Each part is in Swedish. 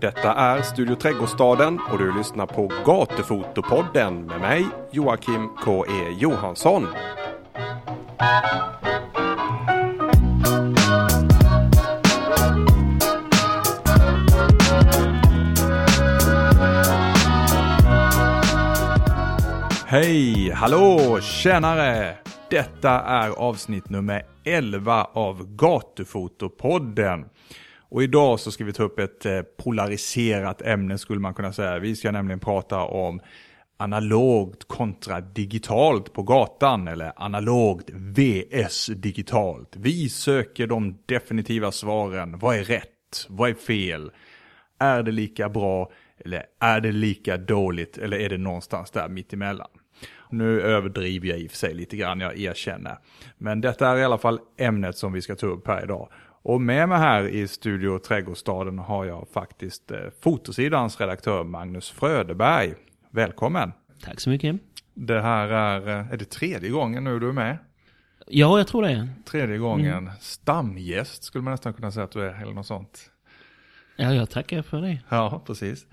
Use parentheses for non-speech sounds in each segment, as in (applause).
Detta är Studio Trädgårdsstaden och du lyssnar på Gatufotopodden med mig Joakim K.E. Johansson. Hej, hallå, tjänare! Detta är avsnitt nummer 11 av Gatufotopodden. Och idag så ska vi ta upp ett eh, polariserat ämne skulle man kunna säga. Vi ska nämligen prata om analogt kontra digitalt på gatan eller analogt vs digitalt. Vi söker de definitiva svaren. Vad är rätt? Vad är fel? Är det lika bra eller är det lika dåligt eller är det någonstans där mittemellan? Nu överdriver jag i och för sig lite grann, jag erkänner. Men detta är i alla fall ämnet som vi ska ta upp här idag. Och med mig här i Studio Trädgårdsstaden har jag faktiskt eh, Fotosidans redaktör Magnus Fröderberg. Välkommen! Tack så mycket. Det här är, eh, är det tredje gången nu du är med? Ja, jag tror det. Tredje gången. Mm. Stamgäst skulle man nästan kunna säga att du är, eller något sånt. Ja, jag tackar för det. Ja, precis.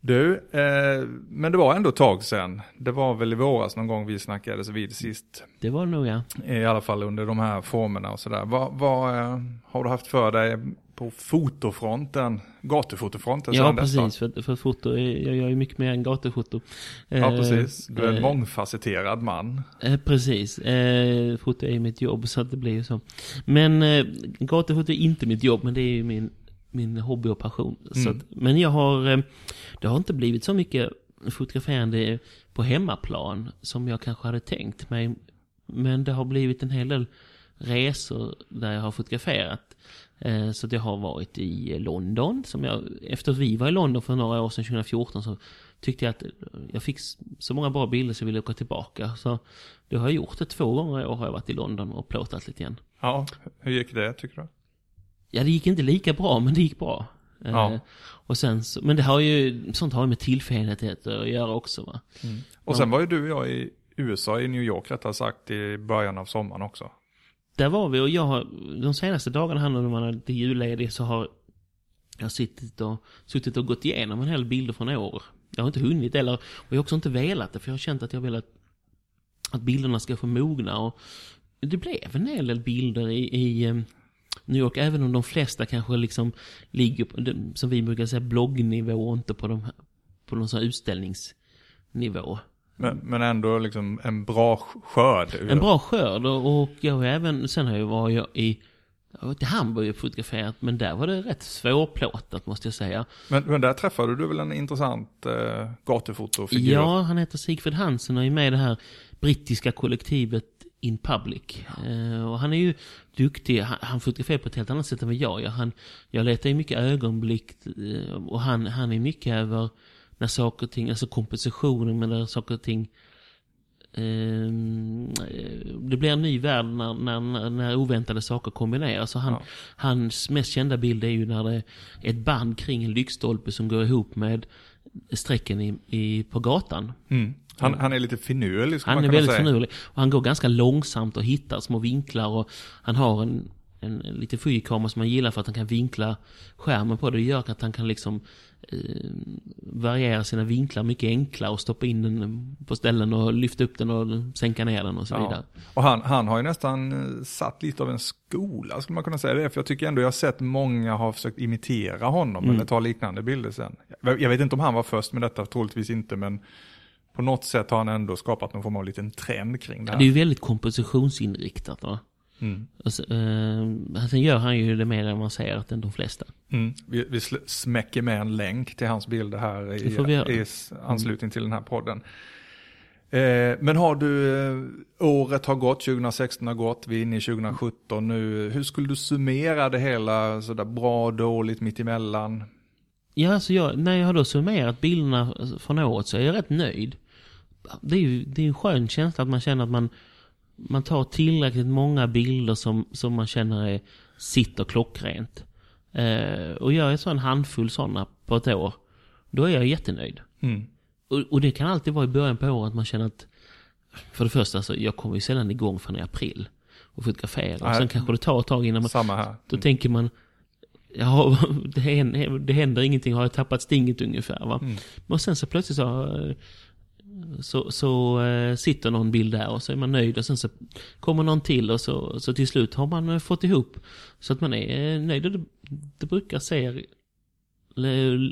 Du, eh, men det var ändå ett tag sedan. Det var väl i våras någon gång vi snackades vid sist. Det var det nog ja. I alla fall under de här formerna och sådär. Vad, vad eh, har du haft för dig på fotofronten, gatufotofronten? Ja, precis. För, för foto, jag gör ju mycket mer än gatufoto. Ja, eh, precis. Du är en eh, mångfacetterad man. Eh, precis. Eh, foto är mitt jobb, så att det blir ju så. Men eh, gatufoto är inte mitt jobb, men det är ju min min hobby och passion. Mm. Så att, men jag har, eh, det har inte blivit så mycket fotograferande på hemmaplan som jag kanske hade tänkt mig. Men det har blivit en hel del resor där jag har fotograferat. Eh, så det har varit i London, som jag, efter att vi var i London för några år sedan, 2014, så tyckte jag att jag fick så många bra bilder så jag ville åka tillbaka. Så det har jag gjort det två gånger i år har jag varit i London och plåtat lite igen. Ja, hur gick det tycker du? Ja, det gick inte lika bra, men det gick bra. Ja. Eh, och sen så, men det har ju, sånt har ju med tillfälligheter att göra också va. Mm. Och sen var ju du och jag i USA, i New York rättare sagt, i början av sommaren också. Där var vi och jag har, de senaste dagarna här när man är lite julledig så har jag suttit och, suttit och gått igenom en hel bilder från år. Jag har inte hunnit eller, och jag har också inte velat det för jag har känt att jag velat att bilderna ska få mogna och det blev en hel del bilder i, i eh, New York, även om de flesta kanske liksom ligger på, som vi brukar säga, bloggnivå och inte på, de, på någon sån här utställningsnivå. Men, men ändå liksom en bra skörd? En bra skörd och, och jag har även, sen har jag varit i jag var till Hamburg och fotograferat, men där var det rätt svårplåtat måste jag säga. Men, men där träffade du väl en intressant eh, gatufotofigur? Ja, han heter Sigfrid Hansen och är med i det här brittiska kollektivet in public. Ja. Uh, och han är ju duktig, han, han fotograferar på ett helt annat sätt än vad jag gör. Han, jag letar ju mycket ögonblick uh, och han, han är mycket över när saker och ting, alltså kompositionen med när saker och ting uh, det blir en ny värld när, när, när oväntade saker kombineras. Han, ja. Hans mest kända bild är ju när det är ett band kring en lyktstolpe som går ihop med strecken i, i, på gatan. Mm. Han, han, är lite finurlig Han är väldigt finurlig. Och han går ganska långsamt och hittar små vinklar och han har en, en, lite fyrkamera som man gillar för att han kan vinkla skärmen på det. Det gör att han kan liksom eh, variera sina vinklar mycket enklare och stoppa in den på ställen och lyfta upp den och sänka ner den och så ja. vidare. Och han, han har ju nästan eh, satt lite av en skola skulle man kunna säga det. För jag tycker ändå jag har sett många har försökt imitera honom mm. eller ta liknande bilder sen. Jag vet inte om han var först med detta, troligtvis inte men på något sätt har han ändå skapat någon form av liten trend kring det här. Ja, det är ju väldigt kompositionsinriktat va? Mm. Så, eh, sen gör han ju det mer avancerat än de flesta. Mm. Vi, vi smäcker med en länk till hans bilder här i, i anslutning till den här podden. Eh, men har du, eh, året har gått, 2016 har gått, vi är inne i 2017 nu. Hur skulle du summera det hela, sådär bra, dåligt, mittemellan? Ja, alltså jag, när jag har då summerat bilderna från året så är jag rätt nöjd. Det är ju det är en skön känsla att man känner att man, man tar tillräckligt många bilder som, som man känner är, sitter klockrent. Eh, och gör jag så en handfull sådana på ett år, då är jag jättenöjd. Mm. Och, och, det kan alltid vara i början på året att man känner att, för det första, så jag kommer ju sällan igång förrän i april och fotografera. Och sen kanske det tar ett tag innan man... Samma här. Då mm. tänker man, Ja, (laughs) det händer, det händer ingenting, har jag tappat stinget ungefär va. Mm. Och sen så plötsligt så, eh, så, så eh, sitter någon bild där och så är man nöjd och sen så kommer någon till och så, så till slut har man eh, fått ihop så att man är eh, nöjd. Och det, det brukar se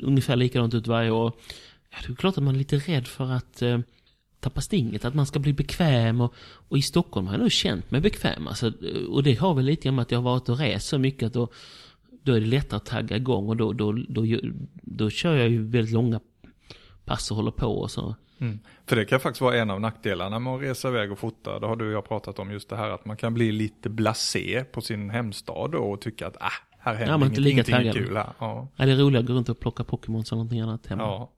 ungefär likadant ut varje år. Ja, det är klart att man är lite rädd för att eh, tappa stinget, att man ska bli bekväm och, och i Stockholm har jag nog känt mig bekväm. Alltså, eh, och det har väl lite grann med att jag har varit och rest så mycket att då, då är det lättare att tagga igång och då, då, då, då, då kör jag ju väldigt långa pass och håller på och så. Mm. För det kan faktiskt vara en av nackdelarna med att resa iväg och fota. Det har du och jag pratat om just det här att man kan bli lite blasé på sin hemstad och tycka att ah, här händer Ja, man inte lika ingenting kul här. Ja. Ja, det är roligare att gå runt och plocka Pokémon och någonting annat hemma. Ja.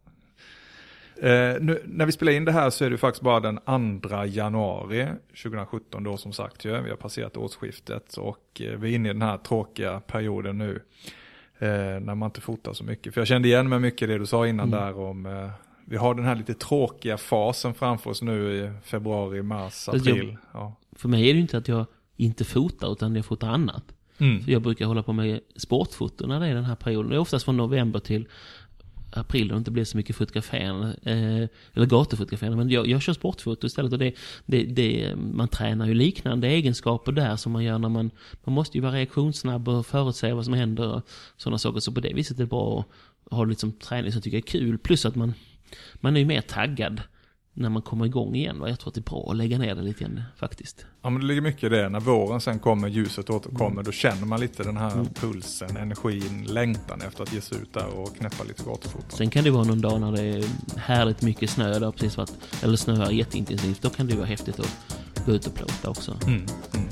Eh, nu, när vi spelar in det här så är det faktiskt bara den 2 januari 2017 då som sagt ju. Vi har passerat årsskiftet och eh, vi är inne i den här tråkiga perioden nu. Eh, när man inte fotar så mycket. För jag kände igen mig mycket det du sa innan Mm. där om eh, vi har den här lite tråkiga fasen framför oss nu i februari, mars, Fast jag- april. Ja. För mig är det ju inte att jag inte fotar, utan jag fotar annat. Mm. För jag brukar hålla på med sportfoto när det är den här perioden. Det är oftast från november till april då det inte blir så mycket fotograferande, eh, eller gatufotograferande. Men jag, jag kör sportfoto istället och det, det, det, man tränar ju liknande egenskaper där som man gör när man, man måste ju vara reaktionssnabb och förutsäga vad som händer och sådana saker. Så på det viset är det bra att ha lite som träning som tycker är kul. Plus att man, man är ju mer taggad när man kommer igång igen. Va? Jag tror att det är bra att lägga ner det lite grann faktiskt. Ja men det ligger mycket i det. När våren sen kommer, ljuset återkommer, då känner man lite den här pulsen, energin, längtan efter att ge sig ut där och knäppa lite gatufoton. Sen kan det vara någon dag när det är härligt mycket snö, där precis varit, eller snöar jätteintensivt. Då kan det vara häftigt att gå ut och plåta också. Mm, mm.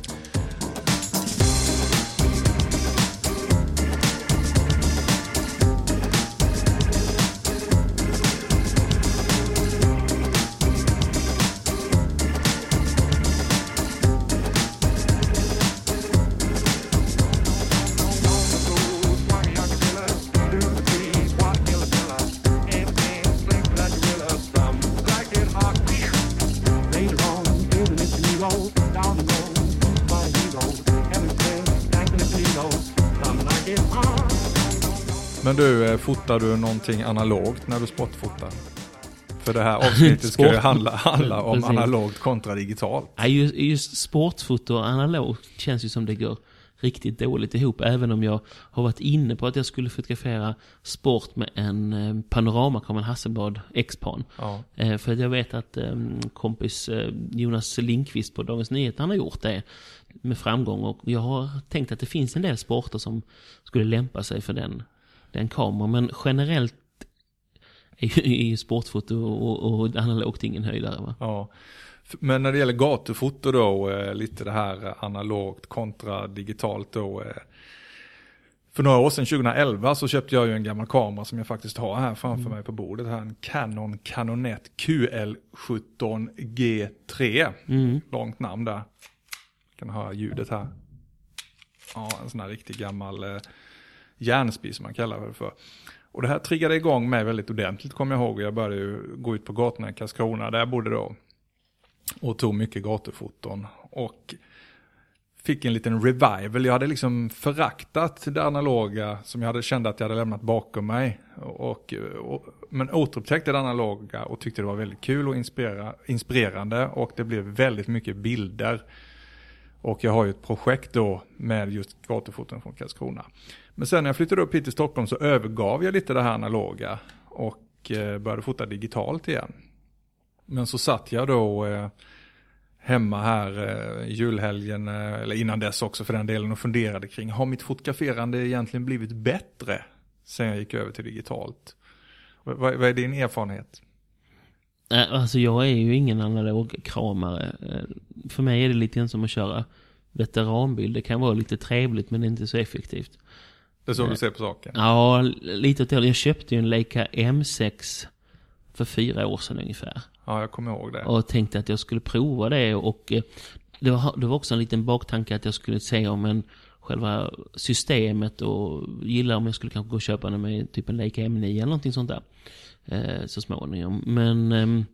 Fotar du någonting analogt när du sportfotar? För det här avsnittet ska ju handla, handla om Precis. analogt kontra digitalt. Nej, just, just sportfoto och analogt känns ju som det går riktigt dåligt ihop. Även om jag har varit inne på att jag skulle fotografera sport med en eh, panoramakamera, en Hasselblad X-Pan. Ja. Eh, för jag vet att eh, kompis Jonas Lindqvist på Dagens Nyheter, han har gjort det med framgång. Och jag har tänkt att det finns en del sporter som skulle lämpa sig för den, den kameran. Men generellt är ju, är ju sportfoto och, och analogt ingen höjdare. Va? Ja. Men när det gäller gatufoto då, eh, lite det här analogt kontra digitalt då. eh, För några år sedan, 2011, så köpte jag ju en gammal kamera som jag faktiskt har här framför mig på bordet. Här, en Canon Canonet QL17G3. Mm. Långt namn där. Kan höra ljudet här. Ja, en sån här riktigt gammal eh, järnspis som man kallar det för. Och det här triggade igång mig väldigt ordentligt kommer jag ihåg. Jag började ju gå ut på gatorna i Karlskrona där jag bodde då. Och tog mycket gatufoton. Och fick en liten revival. Jag hade liksom föraktat det analoga som jag hade kände att jag hade lämnat bakom mig. Och, och, men återupptäckte det analoga och tyckte det var väldigt kul och inspirera, inspirerande. Och det blev väldigt mycket bilder. Och jag har ju ett projekt då med just gatufoton från Karlskrona. Men sen när jag flyttade upp hit till Stockholm så övergav jag lite det här analoga. Och eh, började fota digitalt igen. Men så satt jag då eh, hemma här eh, julhelgen, eller innan dess också för den delen, och funderade kring, har mitt fotograferande egentligen blivit bättre sen jag gick över till digitalt? Vad, vad är din erfarenhet? Alltså jag är ju ingen analog kramare. För mig är det lite grann som att köra veteranbil. Det kan vara lite trevligt men inte så effektivt. Det är så du ser på saken? Ja, lite åt det. Jag köpte ju en Leica M6 för fyra år sedan ungefär. Ja, jag kommer ihåg det. Och tänkte att jag skulle prova det och eh, det var, det var också en liten baktanke att jag skulle se om en själva systemet och gilla om jag skulle kanske gå och köpa den med typ en Leica M9 eller någonting sånt där. Eh, så småningom. Men ehm,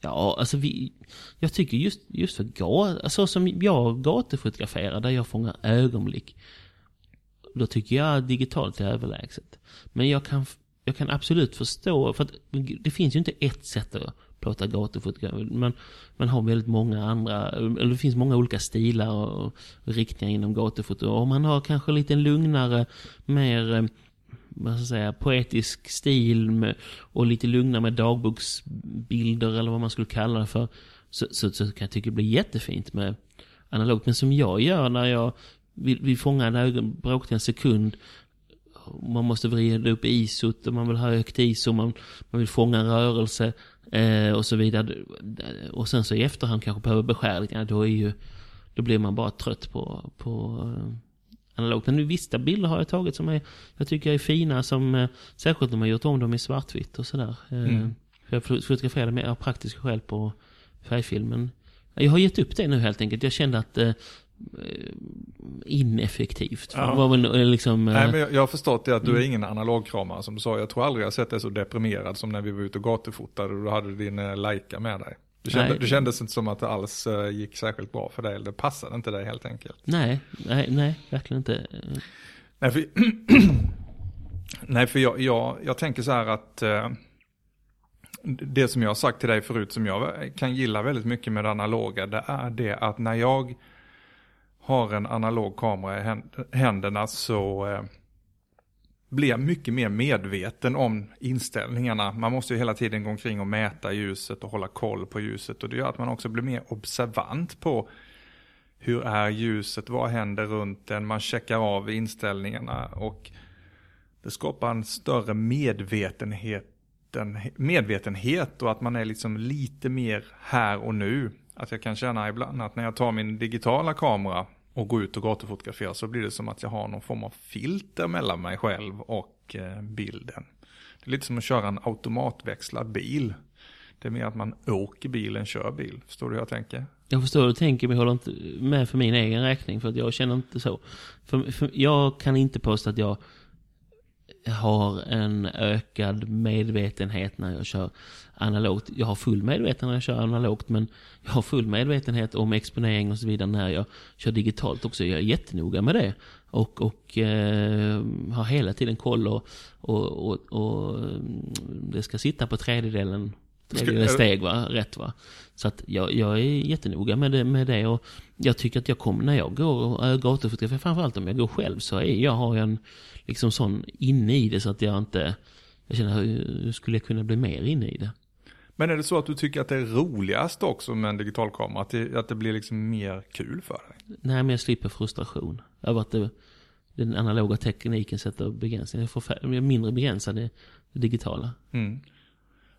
Ja, alltså vi, jag tycker just, just för gat, alltså som jag gatufotograferar där jag fångar ögonblick då tycker jag att digitalt är överlägset. Men jag kan, jag kan absolut förstå, för att det finns ju inte ett sätt att plåta gatufotografi. Man, man har väldigt många andra, eller det finns många olika stilar och, riktningar inom gatufoto. Och man har kanske lite lugnare, mer eh, vad ska jag säga, poetisk stil med, och lite lugnare med dagboksbilder eller vad man skulle kalla det för. Så, så, så kan jag tycka det blir jättefint med analogt. Men som jag gör när jag vill, vill fånga en ögon, bråkdel en sekund. Man måste vrida upp isot och man vill ha högt ISO, man, man vill fånga en rörelse eh, och så vidare. Och sen så i efterhand kanske behöver ja, då är ju, då blir man bara trött på, på eh, analogt. Men vissa bilder har jag tagit som är, jag tycker är fina som, eh, särskilt när man gjort om dem i svartvitt och sådär. Eh, mm. Jag fotograferade med av praktiska skäl på färgfilmen. Jag har gett upp det nu helt enkelt. Jag kände att eh, ineffektivt. Ja. Väl eh, liksom, Nej, men jag, jag har förstått det att du är mm. ingen analogkramare som du sa. Jag tror aldrig jag sett dig så deprimerad som när vi var ute och gatufotade och du hade din uh, Leica med dig. Du kände, du kändes inte som att det alls uh, gick särskilt bra för dig, eller det passade inte dig helt enkelt. Nej, nej, nej, verkligen inte. Nej, för, (clears throat) nej, för jag, jag, jag tänker så här att det som jag har sagt till dig förut som jag kan gilla väldigt mycket med det analoga, det är det att när jag har en analog kamera i händerna så eh, blir jag mycket mer medveten om inställningarna. Man måste ju hela tiden gå omkring och mäta ljuset och hålla koll på ljuset och det gör att man också blir mer observant på hur är ljuset, vad händer runt den, man checkar av inställningarna och det skapar en större medvetenhet, medvetenhet och att man är liksom lite mer här och nu. Att jag kan känna ibland att när jag tar min digitala kamera och går ut och gatufotograferar så blir det som att jag har någon form av filter mellan mig själv och eh, bilden. Det är lite som att köra en automatväxlad bil. Det är mer att man åker bil än kör bil. Förstår du hur jag tänker? Jag förstår hur du tänker, men jag håller inte med för min egen räkning. För att jag känner inte så. För, för jag kan inte påstå att jag har en ökad medvetenhet när jag kör analogt. Jag har full medvetenhet när jag kör analogt men jag har full medvetenhet om exponering och så vidare när jag kör digitalt också. Jag är jättenoga med det. Och, och eh, har hela tiden koll och, och, och, och, mm, det ska sitta på tredjedelen tredjedelen steg va, rätt va. Så att jag, jag är jättenoga med det, med det och jag tycker att jag kommer, när jag går och gatufotograferar, framförallt om jag går själv så är jag, har jag en liksom sån inne i det så att jag inte, jag känner hur skulle jag kunna bli mer inne i det? Men är det så att du tycker att det är roligast också med en digital kamera? Att det, att det blir liksom mer kul för dig? Nej, men jag slipper frustration över att det, den analoga tekniken sätter begränsningar. Jag är mindre begränsad i det digitala. Mm.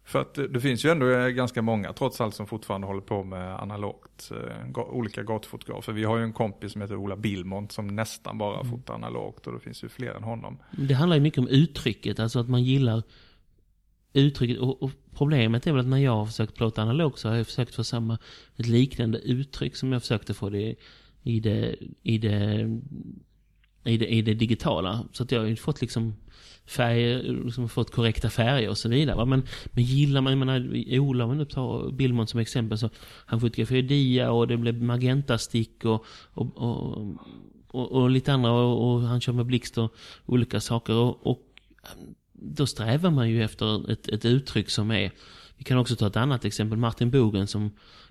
För att det, det finns ju ändå ganska många trots allt som fortfarande håller på med analogt. Eh, olika gatufotografer. Vi har ju en kompis som heter Ola Billmont som nästan bara mm. fotar analogt och det finns ju fler än honom. Det handlar ju mycket om uttrycket, alltså att man gillar uttrycket. Och, och, problemet är väl att när jag har försökt plåta analogt så har jag försökt få samma, ett liknande uttryck som jag försökte få det i det, i det, i det, i det digitala. Så att jag har ju fått liksom färger, liksom fått korrekta färger och så vidare. Men, men gillar man, jag menar, Ola om man nu tar Billmont som exempel så han fotograferade dia och det blev magentastick och, och, och, och, och lite andra och, och, han kör med blixt och olika saker och, och då strävar man ju efter ett, ett uttryck som är vi kan också ta ett annat exempel, Martin Bogen som,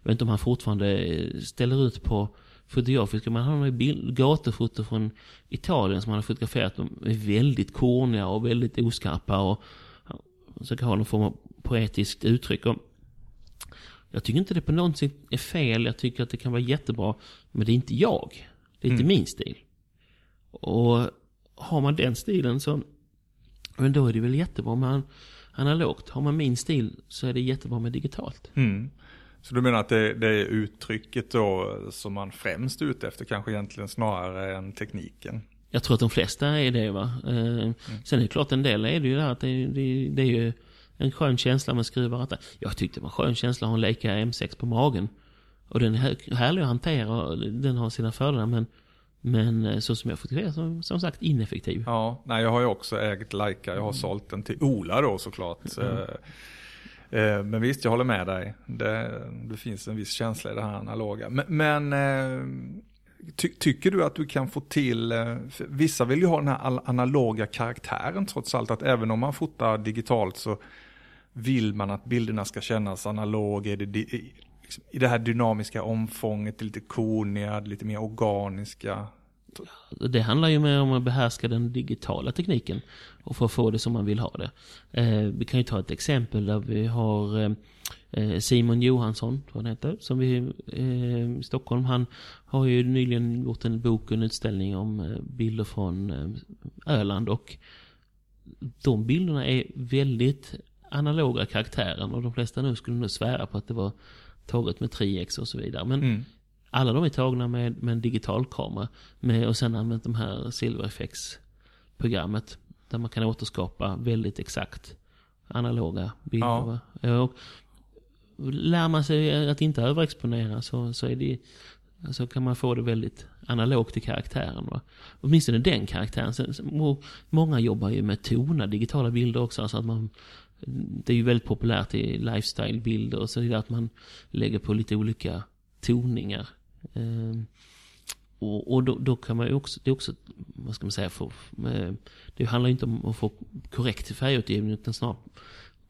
jag vet inte om han fortfarande ställer ut på fotografiska, man har bild, gatufoto från Italien som han har fotograferat. De är väldigt korniga och väldigt oskarpa och försöker ha någon form av poetiskt uttryck. Och jag tycker inte det på något sätt är fel, jag tycker att det kan vara jättebra, men det är inte jag. Det är inte mm. min stil. Och har man den stilen så men då är det väl jättebra med analogt. Har man min stil så är det jättebra med digitalt. Mm. Så du menar att det, det, är uttrycket då som man främst är ute efter kanske egentligen snarare än tekniken? Jag tror att de flesta är det va. Eh, mm. Sen är det klart en del är det ju där att det, det, det är ju en skön känsla med skruvar. Jag tyckte det var en skön känsla att ha en Leica M6 på magen. Och den är härlig att hantera och den har sina fördelar men men eh, så som jag fotograferar som, som sagt ineffektiv. Ja, nej jag har ju också ägt Leica. Jag har mm. sålt den till Ola då såklart. Mm. Eh, men visst, jag håller med dig. Det, det, finns en viss känsla i det här analoga. Men, men eh, ty, tycker du att du kan få till, eh, vissa vill ju ha den här analoga karaktären trots allt, att även om man fotar digitalt så vill man att bilderna ska kännas analoga, i det, liksom, i det här dynamiska omfånget, lite koniga, lite mer organiska. Det handlar ju mer om att behärska den digitala tekniken och få få det som man vill ha det. Eh, vi kan ju ta ett exempel där vi har eh, eh Simon Johansson, tror han heter, som vi eh, i Stockholm. Han har ju nyligen gjort en bok och en utställning om eh, bilder från eh, Öland och de bilderna är väldigt analoga karaktären och de flesta nu skulle nog svära på att det var taget med 3X och så vidare. Men mm alla de är tagna med, med en digital kamera med, och sen använt de här Silver programmet där man kan återskapa väldigt exakt analoga bilder. Ja. Och lär man sig att inte överexponera så, så, är det, så kan man få det väldigt analogt i karaktären. Va? Åtminstone den karaktären. Sen, många jobbar ju med tona digitala bilder också. Alltså att man det är ju väldigt populärt i lifestyle-bilder och så vidare att man lägger på lite olika toningar. Ehm, och, och då, då, kan man ju också, det är också, vad ska man säga, för, det handlar ju inte om att få korrekt färgutgivning utan snarare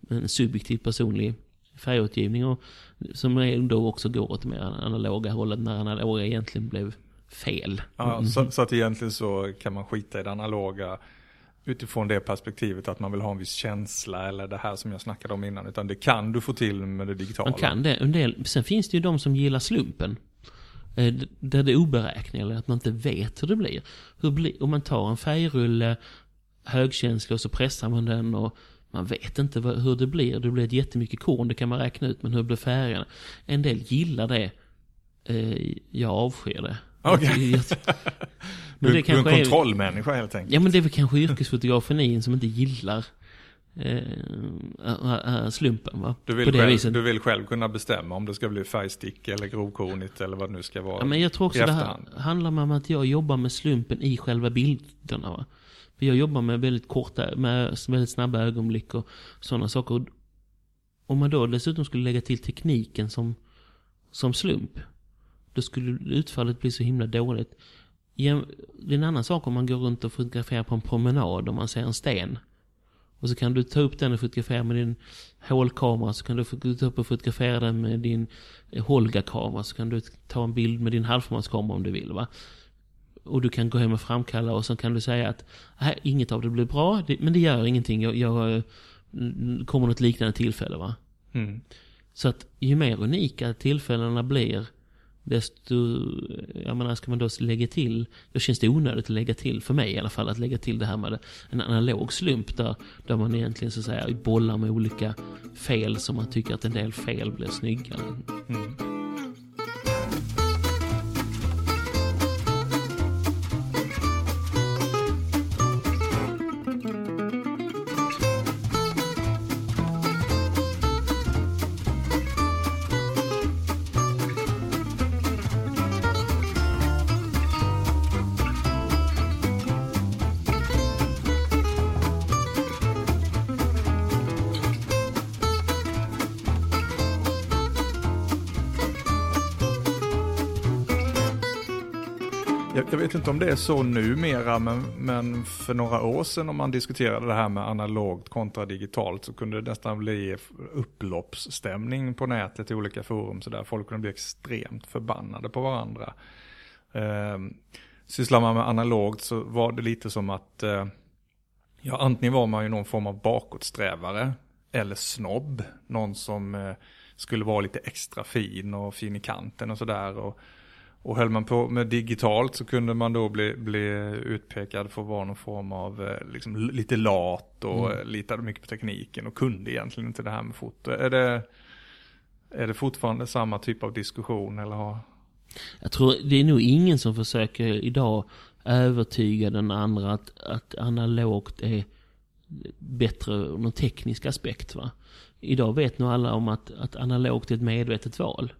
en subjektiv personlig färgutgivning och som då också går åt mer analoga hållet när analoga egentligen blev fel. Ja, så, mm. så, att egentligen så kan man skita i det analoga utifrån det perspektivet att man vill ha en viss känsla eller det här som jag snackade om innan. Utan det kan du få till med det digitala. Man kan det. En del, sen finns det ju de som gillar slumpen. Eh, där det är oberäkneligt, eller att man inte vet hur det blir. Hur blir om man tar en färgrulle, högkänslig och så pressar man den och man vet inte hur det blir. Det blir jättemycket korn, det kan man räkna ut, men hur blir färgerna? En del gillar det. Eh, jag avskyr det. Okej. Okay. (laughs) du, du är en kontrollmänniska helt enkelt. Ja men det är väl kanske yrkesfotografen som inte gillar eh, slumpen va? Du vill, själv, du vill själv kunna bestämma om det ska bli färgstick eller grovkornigt eller vad det nu ska vara. Ja, men jag tror också det här handlar om att jag jobbar med slumpen i själva bilderna va. För jag jobbar med väldigt korta, med väldigt snabba ögonblick och sådana saker. Om man då dessutom skulle lägga till tekniken som, som slump. Då skulle utfallet bli så himla dåligt. Det är en annan sak om man går runt och fotograferar på en promenad och man ser en sten. Och så kan du ta upp den och fotografera med din hålkamera. Så kan du ta upp och fotografera den med din Holga-kamera. Så kan du ta en bild med din halvformatskamera om du vill. Va? Och du kan gå hem och framkalla och så kan du säga att nej, inget av det blir bra. men det gör ingenting. Jag, jag kommer något liknande tillfälle. va mm. Så att ju mer unika tillfällena blir desto, jag menar, ska man då lägga till, då känns det onödigt att lägga till, för mig i alla fall, att lägga till det här med en analog slump där, där man egentligen så att säga bollar med olika fel som man tycker att en del fel blir snyggare. Mm. Om det är så numera, men, men för några år sedan om man diskuterade det här med analogt kontra digitalt så kunde det nästan bli upploppsstämning på nätet i olika forum. Så där folk kunde bli extremt förbannade på varandra. Eh, sysslar man med analogt så var det lite som att, eh, ja antingen var man ju någon form av bakåtsträvare eller snobb. Någon som eh, skulle vara lite extra fin och fin i kanten och sådär. Och höll man på med digitalt så kunde man då bli, bli utpekad för att vara någon form av eh, liksom, lite lat och mm. litade mycket på tekniken och kunde egentligen inte det här med foto. Är det, är det fortfarande samma typ av diskussion eller har... Jag tror det är nog ingen som försöker idag övertyga den andra att, att analogt är bättre ur någon teknisk aspekt. Va? Idag vet nog alla om att, att analogt är ett medvetet val.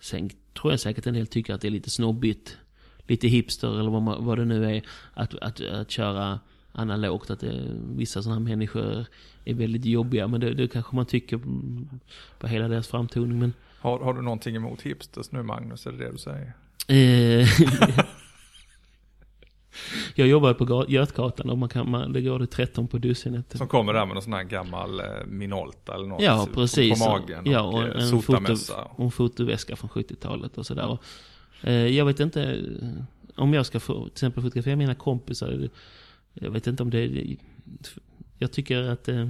Sen tror jag säkert en del tycker att det är lite snobbigt, lite hipster eller vad, man, vad det nu är, att, att, att köra analogt. Att det, vissa sådana människor är väldigt jobbiga. Men det, det kanske man tycker på hela deras framtoning. Men... Har, har du någonting emot hipsters nu Magnus? Är det det du säger? (laughs) (laughs) Jag jobbar på Ga- Götgatan och man kan, man, det går det 13 på dussinet. Som kommer där med någon sån här gammal eh, Minolta eller något Ja, precis. på, på magen. Ja, och, och eh, en, foto, och en fotoväska från 70-talet och sådär. Och, eh, jag vet inte eh, om jag ska få, till exempel fotografera mina kompisar. Jag vet inte om det... Jag tycker att... Eh,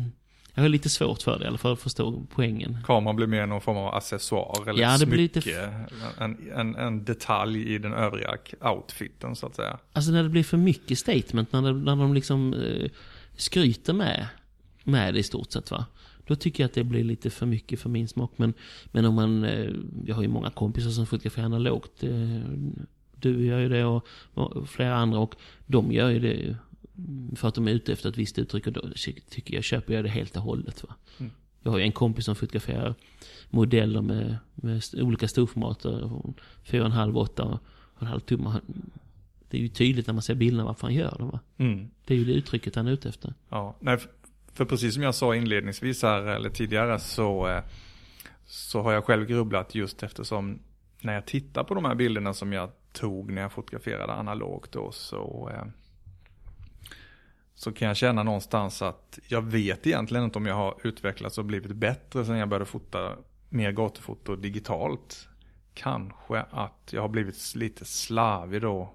jag har lite svårt för det alla fall, att förstå poängen. Kameran blir mer någon form av accessoar eller Ja, det smycke. blir lite en, en, en detalj i den övriga outfiten så att säga. Alltså när det blir för mycket statement, när, det, när de liksom eh, skryter med, med det i stort sett va. Då tycker jag att det blir lite för mycket för min smak. Men, men om man, eh, jag har ju många kompisar som fotograferar analogt. Eh, du gör ju det och, och flera andra och de gör ju det för att de är ute efter ett visst uttryck och då tycker jag, köper jag det helt och hållet va. Mm. Jag har ju en kompis som fotograferar modeller med, med olika storformater. 4,5, 8 och halv tummar. Det är ju tydligt när man ser bilderna varför han gör dem va. Mm. Det är ju det uttrycket han är ute efter. Ja, nej, för- för precis som jag sa inledningsvis här eller tidigare så, eh, så har jag själv grubblat just eftersom när jag tittar på de här bilderna som jag tog när jag fotograferade analogt då så eh, så kan jag känna någonstans att jag vet egentligen inte om jag har utvecklats och blivit bättre sen jag började fota mer gatufoto digitalt. Kanske att jag har blivit lite slavig då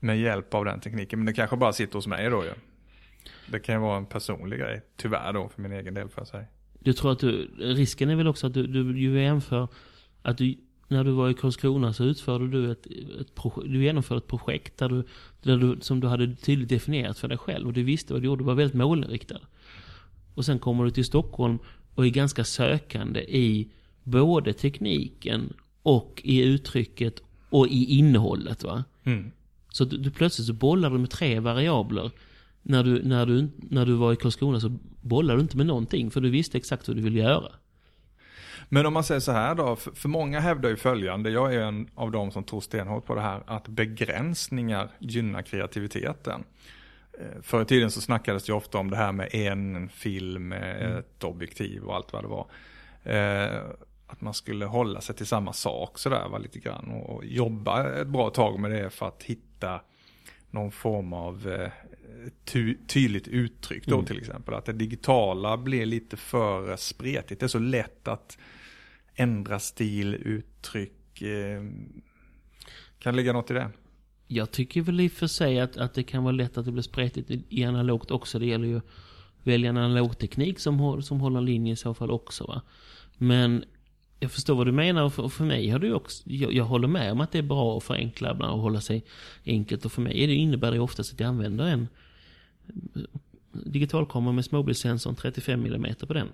med hjälp av den tekniken. Men det kanske bara sitter hos mig då ju. Det kan ju vara en personlig grej, tyvärr då för min egen del för jag säga. Du tror att du, risken är väl också att du, du du jämför att du, när du var i Karlskrona så utförde du ett, ett projekt, du genomförde ett projekt där du, där du, som du hade tydligt definierat för dig själv och du visste vad du gjorde, du var väldigt målinriktad. Och sen kommer du till Stockholm och är ganska sökande i både tekniken och i uttrycket och i innehållet va. Mm. Så du, du plötsligt så bollar du med tre variabler. När du, när, du, när du var i Karlskrona så bollar du inte med någonting för du visste exakt vad du ville göra. Men om man säger så här då, för, för många hävdar ju följande, jag är en av dem som tror stenhårt på det här, att begränsningar gynnar kreativiteten. Eh, Förr i tiden så snackades det ju ofta om det här med en film, mm. ett objektiv och allt vad det var. Eh, att man skulle hålla sig till samma sak sådär va, lite grann och, och jobba ett bra tag med det för att hitta någon form av eh, ty tydligt uttryck då Mm. till exempel. Att det digitala blir lite för spretigt. Det är så lätt att ändra stil, uttryck. Eh, kan det ligga något i det? Jag tycker väl i och för sig att, att det kan vara lätt att det blir spretigt i, i analogt också. Det gäller ju att välja en analog teknik som, som håller linje i så fall också va. Men jag förstår vad du menar och för, och för mig har du också, jag, jag håller med om att det är bra att förenkla ibland och hålla sig enkelt. Och för mig det, innebär det oftast att jag använder en digitalkamera med småbildssensorn 35 mm på den.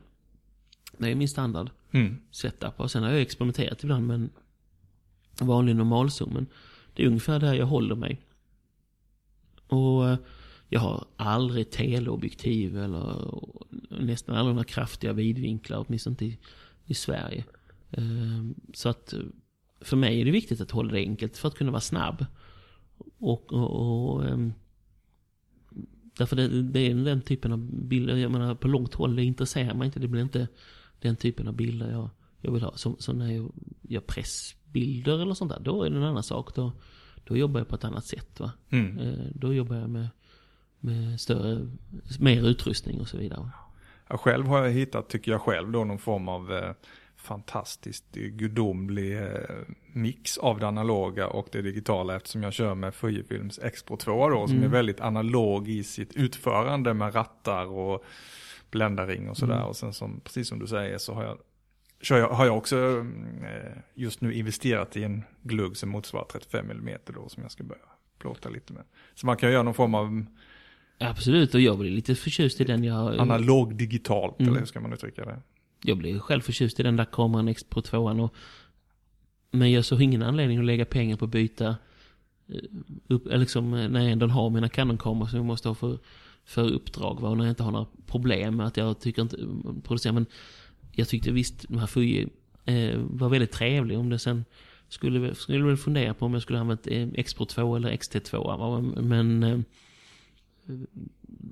Det är min standard Mm. setup. Och sen har jag experimenterat ibland med en vanlig normalzoom. Men det är ungefär där jag håller mig. Och eh, jag har aldrig teleobjektiv eller nästan aldrig några kraftiga vidvinklar, åtminstone inte i, i Sverige. Eh, Så att eh, för mig är det viktigt att hålla det enkelt för att kunna vara snabb. Och, och, och ehm, Därför det, det är den typen av bilder, jag menar på långt håll, det intresserar mig inte. Det blir inte den typen av bilder jag, jag vill ha. Som, som när jag gör pressbilder eller sånt där, då är det en annan sak. Då, då jobbar jag på ett annat sätt. Va? Mm. Eh, Då jobbar jag med, med större, mer utrustning och så vidare. Ja, själv har jag hittat, tycker jag själv, då någon form av eh, fantastiskt gudomlig eh, mix av det analoga och det digitala eftersom jag kör med Fujifilms X-Pro 2 då som Mm. är väldigt analog i sitt utförande med rattar och bländarring och sådär. Mm. Och sen som, precis som du säger så har jag, kör jag, har jag också eh, just nu investerat i en glugg som motsvarar 35 mm då som jag ska börja plåta lite med. Så man kan göra någon form av Absolut, och jag blir lite förtjust i den jag... analog digitalt, Mm. eller hur ska man uttrycka det? Jag blev själv förtjust i den där kameran X Pro 2 och Men jag såg ingen anledning att lägga pengar på att byta eh, upp, liksom eh, när jag ändå har mina Canon-kameror som jag måste ha för, för uppdrag va? och när jag inte har några problem med att jag tycker inte producera men jag tyckte visst de här Fuji eh, var väldigt trevlig om det sen skulle, skulle väl fundera på om jag skulle använt eh, X Pro 2 eller XT2 va? men eh,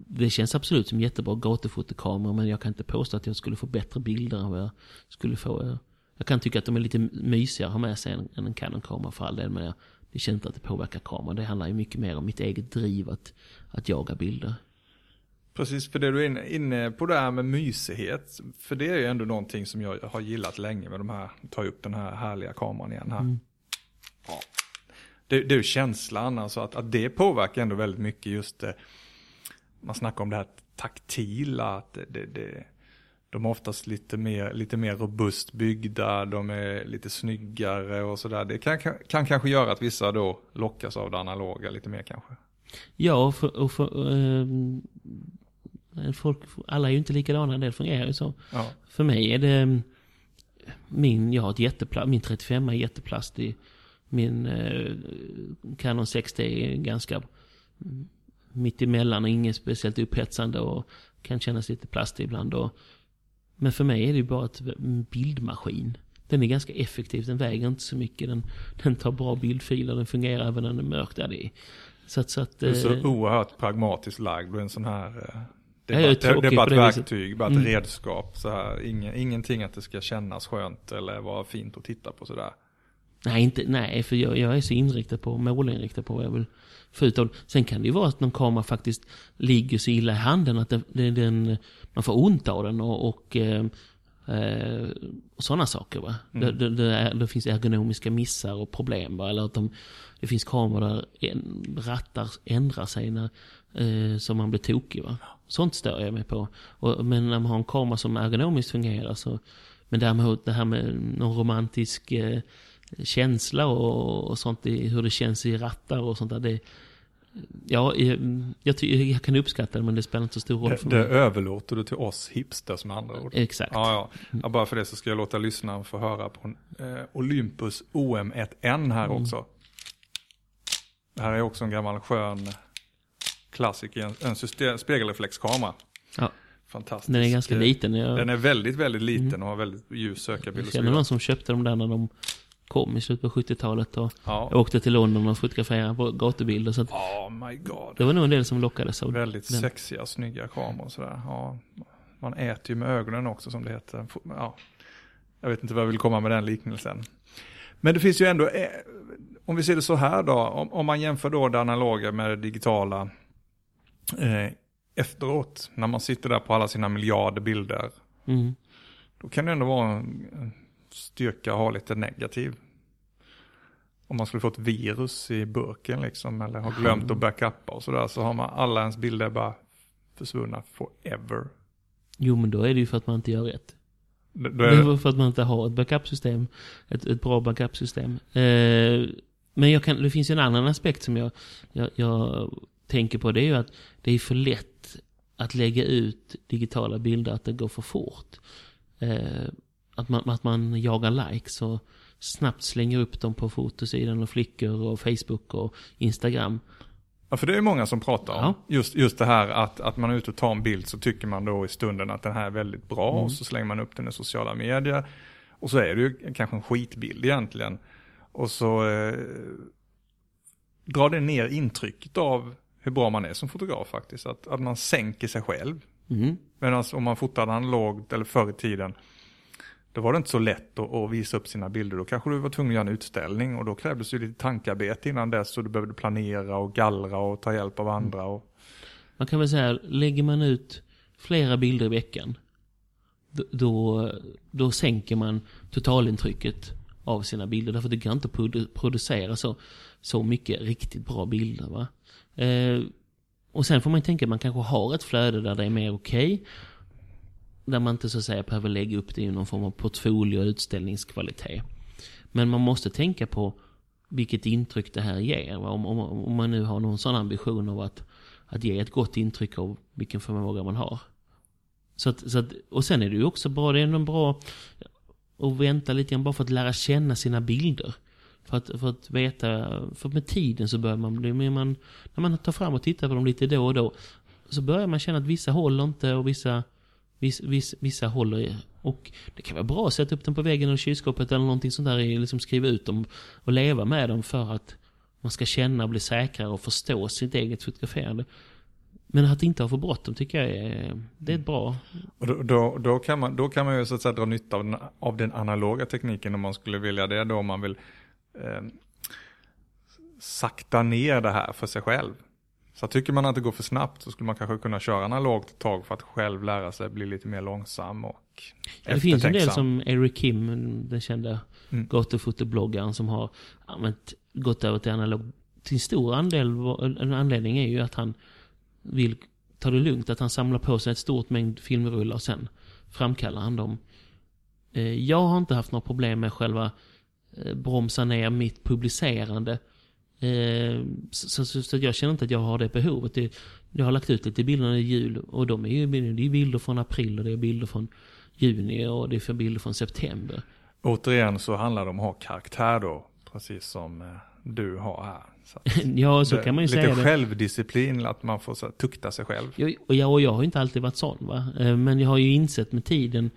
det känns absolut som jättebra gatufotokamera men jag kan inte påstå att jag skulle få bättre bilder än vad jag skulle få. Jag kan tycka att de är lite mysigare att ha med sig än, en Canon-kamera för all del men jag det känns inte att det påverkar kameran. Det handlar ju mycket mer om mitt eget driv att, att jaga bilder. Precis, för det du är inne, inne på det här med mysighet. För det är ju ändå någonting som jag har gillat länge med de här, ta upp den här härliga kameran igen här. Mm. Ja. Det, det är ju känslan, alltså att, att det påverkar ändå väldigt mycket just det. Man snackar om det här taktila, att det, det, de är oftast lite mer, lite mer robust byggda, de är lite snyggare och sådär. Det kan, kan, kan kanske göra att vissa då lockas av det analoga lite mer kanske. Ja, och för, och för eh, folk, alla är ju inte likadana, det fungerar ju så. Ja. För mig är det min, jag har ett jätteplast, min 35 är jätteplastig. Min eh, Canon 60 är ganska mitt emellan och inget speciellt upphetsande och kan kännas lite plastig ibland. Och, men för mig är det ju bara en bildmaskin. Den är ganska effektiv, den väger inte så mycket, den, den tar bra bildfiler, den fungerar även när det är mörkt. Ja, det är, så att, så att, Du är så eh, oerhört pragmatiskt lagd och en sån här... eh, Det är, bara, det, det är bara ett verktyg, bara ett Mm. redskap. Så här. Ingen, ingenting att det ska kännas skönt eller vara fint att titta på sådär. Nej, inte, nej för jag, jag är så inriktad på, målinriktad på vad jag vill få ut av det. Sen kan det ju vara att någon kamera faktiskt ligger så illa i handen att den, den, den, man får ont av den och, och, eh, eh, sådana saker. Va? Mm. Det, det, det, är, det finns ergonomiska missar och problem. Va? Eller att de, det finns kameror där en, rattar ändrar sig när, eh, så man blir tokig. Va? Sånt stör jag mig på. Och, men när man har en kamera som ergonomiskt fungerar så men däremot det här med någon romantisk eh, känsla och, och sånt, i, hur det känns i rattar och sånt där. Det, ja, jag, jag, jag kan uppskatta det men det spelar inte så stor roll Det, för det mig. överlåter du till oss hipsters med andra ord. Exakt. Ja, ja. ja, bara för det så ska jag låta lyssnaren få höra på en eh, Olympus OM1N här Mm. också. Det här är också en gammal skön klassiker, en, en system, spegelreflexkamera. Ja. Fantastisk. Den är ganska liten. Jag, Den är väldigt, väldigt liten Mm. och har väldigt ljus sökarbild. jag känner någon som köpte dem där när de kom i slutet på 70-talet och Ja. åkte till London och fotograferade på gatubilder. Så att Oh my god. det var nog en del som lockades av Väldigt den. sexiga, snygga kameror och sådär. Ja, man äter ju med ögonen också som det heter. Ja, jag vet inte vad jag vill komma med den liknelsen. Men det finns ju ändå, eh, om vi ser det så här då, om, om man jämför då det analoga med det digitala eh, efteråt, när man sitter där på alla sina miljarder bilder, Mm. då kan det ändå vara styrka att ha lite negativ. Om man skulle få ett virus i burken liksom, eller har glömt att backuppa och sådär, så har man alla ens bilder bara försvunna forever. Jo men då är det ju för att man inte gör rätt. Det är, är för att man inte har ett backup-system. Ett, ett bra backup-system. Eh, men jag kan, det finns ju en annan aspekt som jag, jag, jag tänker på. Det är ju att det är för lätt att lägga ut digitala bilder, att det går för fort. Eh, att, man, att man jagar likes och snabbt slänger upp dem på fotosidan och Flickr och Facebook och Instagram. ja, för det är många som pratar om Ja. just, just det här att, att man är ute och tar en bild så tycker man då i stunden att den här är väldigt bra Mm. och så slänger man upp den i sociala medier. Och så är det ju kanske en skitbild egentligen. Och så eh, drar det ner intrycket av hur bra man är som fotograf faktiskt. Att, att man sänker sig själv. Mm. Medan om man fotade analogt eller förr i tiden, då var det inte så lätt att, att visa upp sina bilder. Då kanske du var tvungen att göra en utställning och då krävdes ju lite tankarbete innan dess. Så du behövde planera och gallra och ta hjälp av andra. Och, Man kan väl säga, lägger man ut flera bilder i veckan, då, då, sänker man totalintrycket av sina bilder. Därför det går inte att produ- producera så, så mycket riktigt bra bilder. Va? Eh, och sen får man tänka att man kanske har ett flöde där det är mer okej där man inte så att säga behöver lägga upp det i någon form av portfolio och utställningskvalitet. Men man måste tänka på vilket intryck det här ger. Om, om, om man nu har någon sån ambition av att att ge ett gott intryck av vilken förmåga man har. Så att, så att, och sen är det ju också bra, det är ändå bra att vänta lite grann bara för att lära känna sina bilder. För att, för att veta, för med tiden så börjar man bli, man, när man tar fram och tittar på dem lite då och då, så börjar man känna att vissa håller inte och vissa, Vissa, vissa, vissa håller. i, Och det kan vara bra att sätta upp dem på väggen eller kylskåpet eller någonting sånt där, liksom skriva ut dem och leva med dem för att man ska känna och bli säkrare och förstå sitt eget fotograferande. Men att inte ha för bråttom tycker jag är, det är ett bra. och då, då, då, kan man, då kan man ju så att säga dra nytta av den, av den analoga tekniken om man skulle vilja det. Då om man vill eh, sakta ner det här för sig själv. Så tycker man att det går för snabbt så skulle man kanske kunna köra analogt ett tag för att själv lära sig bli lite mer långsam och ja, Det finns en del som Eric Kim, den kända mm. gatufotobloggaren som har använt, gått över till analog. Till stor andel, en anledning är ju att han vill ta det lugnt, att han samlar på sig ett stort mängd filmrullar och sen framkallar han dem. Eh, jag har inte haft några problem med själva eh, bromsa ner mitt publicerande. Eh, så, så, så, jag känner inte att jag har det behovet. Det, jag har lagt ut lite bilder i jul och de är ju det är bilder från april och det är bilder från juni och det är bilder från september. Återigen så handlar det om att ha karaktär då, precis som du har här. Så (laughs) ja, så det, kan man ju lite säga Lite självdisciplin, att man får så, tukta sig själv. Jag, och, jag, och jag har inte alltid varit sån va. Men jag har ju insett med tiden,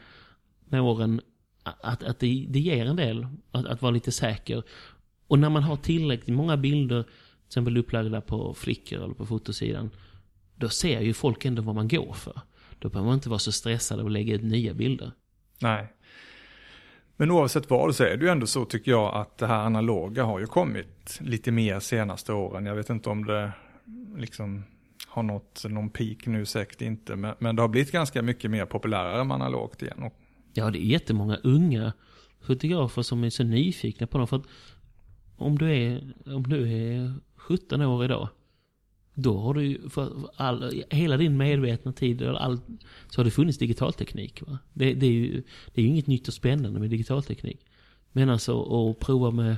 med åren, att, att det, det ger en del att, att vara lite säker. Och när man har tillräckligt många bilder, till exempel upplagda på flickor eller på fotosidan, då ser ju folk ändå vad man går för. Då behöver man inte vara så stressad och lägga ut nya bilder. Nej. Men oavsett vad så är det ju ändå så tycker jag att det här analoga har ju kommit lite mer senaste åren. Jag vet inte om det liksom har nått någon peak nu, säkert inte. Men, men det har blivit ganska mycket mer populärare med analogt igen. Ja, det är jättemånga unga fotografer som är så nyfikna på dem. För att om du är, om du är 17 år idag, då har du för all, hela din medvetna tid, all, så har det funnits digitalteknik. Va? Det, det, är ju, det är ju inget nytt och spännande med digitalteknik. Men alltså att prova med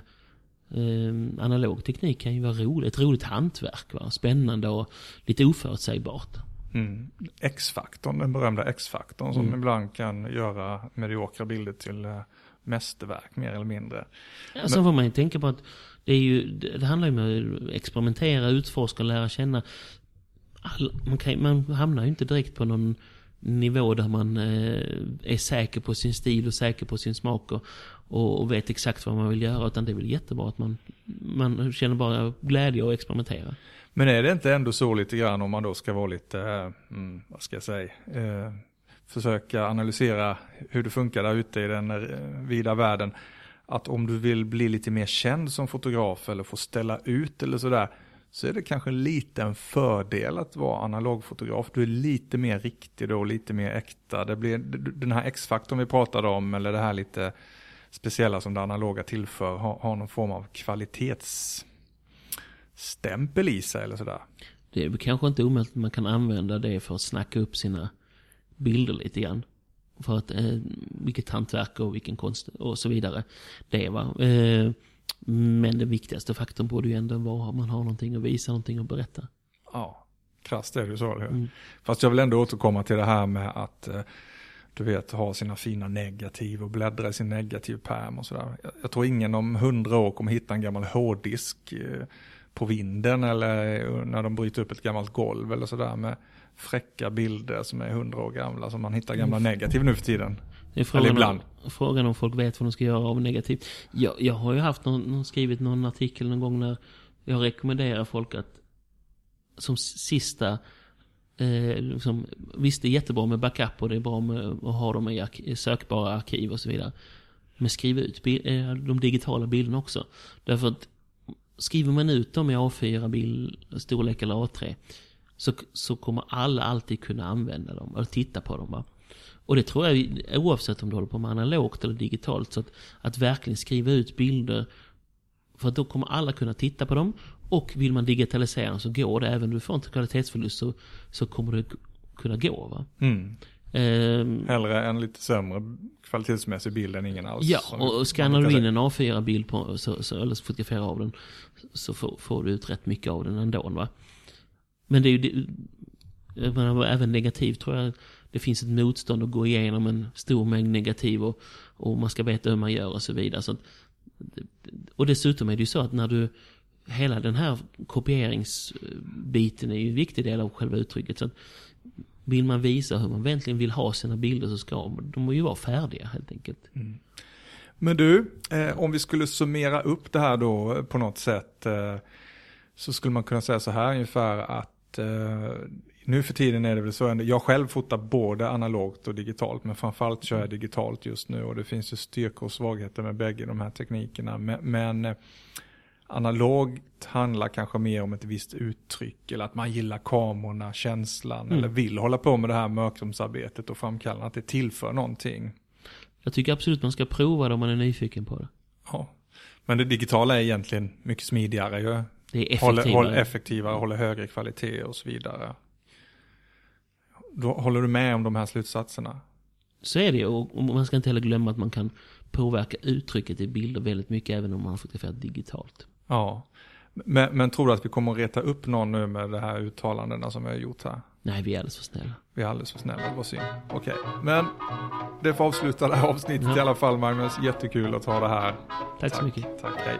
eh, analog teknik kan ju vara roligt. Ett roligt hantverk. Va? Spännande och lite oförutsägbart. Mm. X-faktorn, den berömda X-faktorn som mm. ibland kan göra mediokra bilder till uh, mästerverk mer eller mindre. Ja, sen får man ju tänka på att det, är ju, det handlar ju om att experimentera, utforska och lära känna. All, man, kan, man hamnar ju inte direkt på någon nivå där man eh, är säker på sin stil och säker på sin smak och, och, och, vet exakt vad man vill göra. Utan det är väl jättebra att man, man känner bara glädje och experimentera. Men är det inte ändå så lite grann om man då ska vara lite, mm, vad ska jag säga, eh, försöka analysera hur det funkar där ute i den eh, vida världen. Att om du vill bli lite mer känd som fotograf eller få ställa ut eller sådär, så är det kanske en liten fördel att vara analogfotograf. Du är lite mer riktig då, lite mer äkta. Det blir den här X-faktorn vi pratade om, eller det här lite speciella som det analoga tillför, har, har någon form av kvalitetsstämpel i sig eller sådär. Det är kanske inte omöjligt att man kan använda det för att snacka upp sina bilder lite grann. För att, eh, vilket hantverk och vilken konst och så vidare det var. Eh, men den viktigaste faktorn borde ju ändå vara att man har någonting att visa, någonting att berätta. Ja, krasst är det ju så. Mm. Fast jag vill ändå återkomma till det här med att eh, du vet, ha sina fina negativ och bläddra i sin negativpärm och sådär. Jag, jag tror ingen om hundra år kommer hitta en gammal hårddisk eh, på vinden eller när de bryter upp ett gammalt golv eller sådär med fräcka bilder som är hundra år gamla som man hittar gamla mm. negativ nu för tiden. Det är frågan, eller ibland. Om, frågan om folk vet vad de ska göra av negativ. Jag, jag har ju haft någon, skrivit någon artikel någon gång när jag rekommenderar folk att som sista Eh, liksom, visst, det är jättebra med backup och det är bra med att ha dem i, ark sökbara arkiv och så vidare. Men skriv ut eh, de digitala bilderna också. Därför att skriver man ut dem i A4 bild, storlek eller A3 så, så kommer alla alltid kunna använda dem eller titta på dem. Va? Och det tror jag oavsett om du håller på med analogt eller digitalt. Så att, att verkligen skriva ut bilder. För då kommer alla kunna titta på dem. Och vill man digitalisera så går det. Även om du får inte kvalitetsförlust så, så kommer det kunna gå. Va? Mm. Um, Hellre en lite sämre kvalitetsmässig bild än ingen alls. Ja, och skannar du in en A4-bild på, så, så, eller fotograferar av den så får, får, du ut rätt mycket av den ändå. Va? Men det är ju, det, menar, även negativt tror jag, det finns ett motstånd att gå igenom en stor mängd negativ och, och man ska veta hur man gör och så vidare. Så att, och dessutom är det ju så att när du, hela den här kopieringsbiten är ju en viktig del av själva uttrycket. Så att, vill man visa hur man egentligen vill ha sina bilder så ska de ju vara färdiga helt enkelt. Mm. Men du, eh, om vi skulle summera upp det här då på något sätt. Eh, så skulle man kunna säga så här ungefär att eh, nu för tiden är det väl så, jag själv fotar både analogt och digitalt, men framförallt kör jag digitalt just nu och det finns ju styrkor och svagheter med bägge de här teknikerna. Men, men eh, analogt handlar kanske mer om ett visst uttryck eller att man gillar kamerorna, känslan Mm. eller vill hålla på med det här mörkrumsarbetet och framkalla att det tillför någonting. Jag tycker absolut man ska prova det om man är nyfiken på det. Ja. Men det digitala är egentligen mycket smidigare. Det är Håller, effektivare. håller effektivare, håller högre kvalitet och så vidare. Då håller du med om de här slutsatserna? Så är det och man ska inte heller glömma att man kan påverka uttrycket i bilder väldigt mycket även om man fotograferar digitalt. Ja. Men, men tror du att vi kommer att reta upp någon nu med de här uttalandena som vi har gjort här? Nej, vi är alldeles för snälla. Vi är alldeles för snälla, det var synd. Okej, okay. men det får avsluta det här avsnittet ja. i alla fall Magnus. Jättekul att ha det här. Tack, tack så mycket. Tack, hej.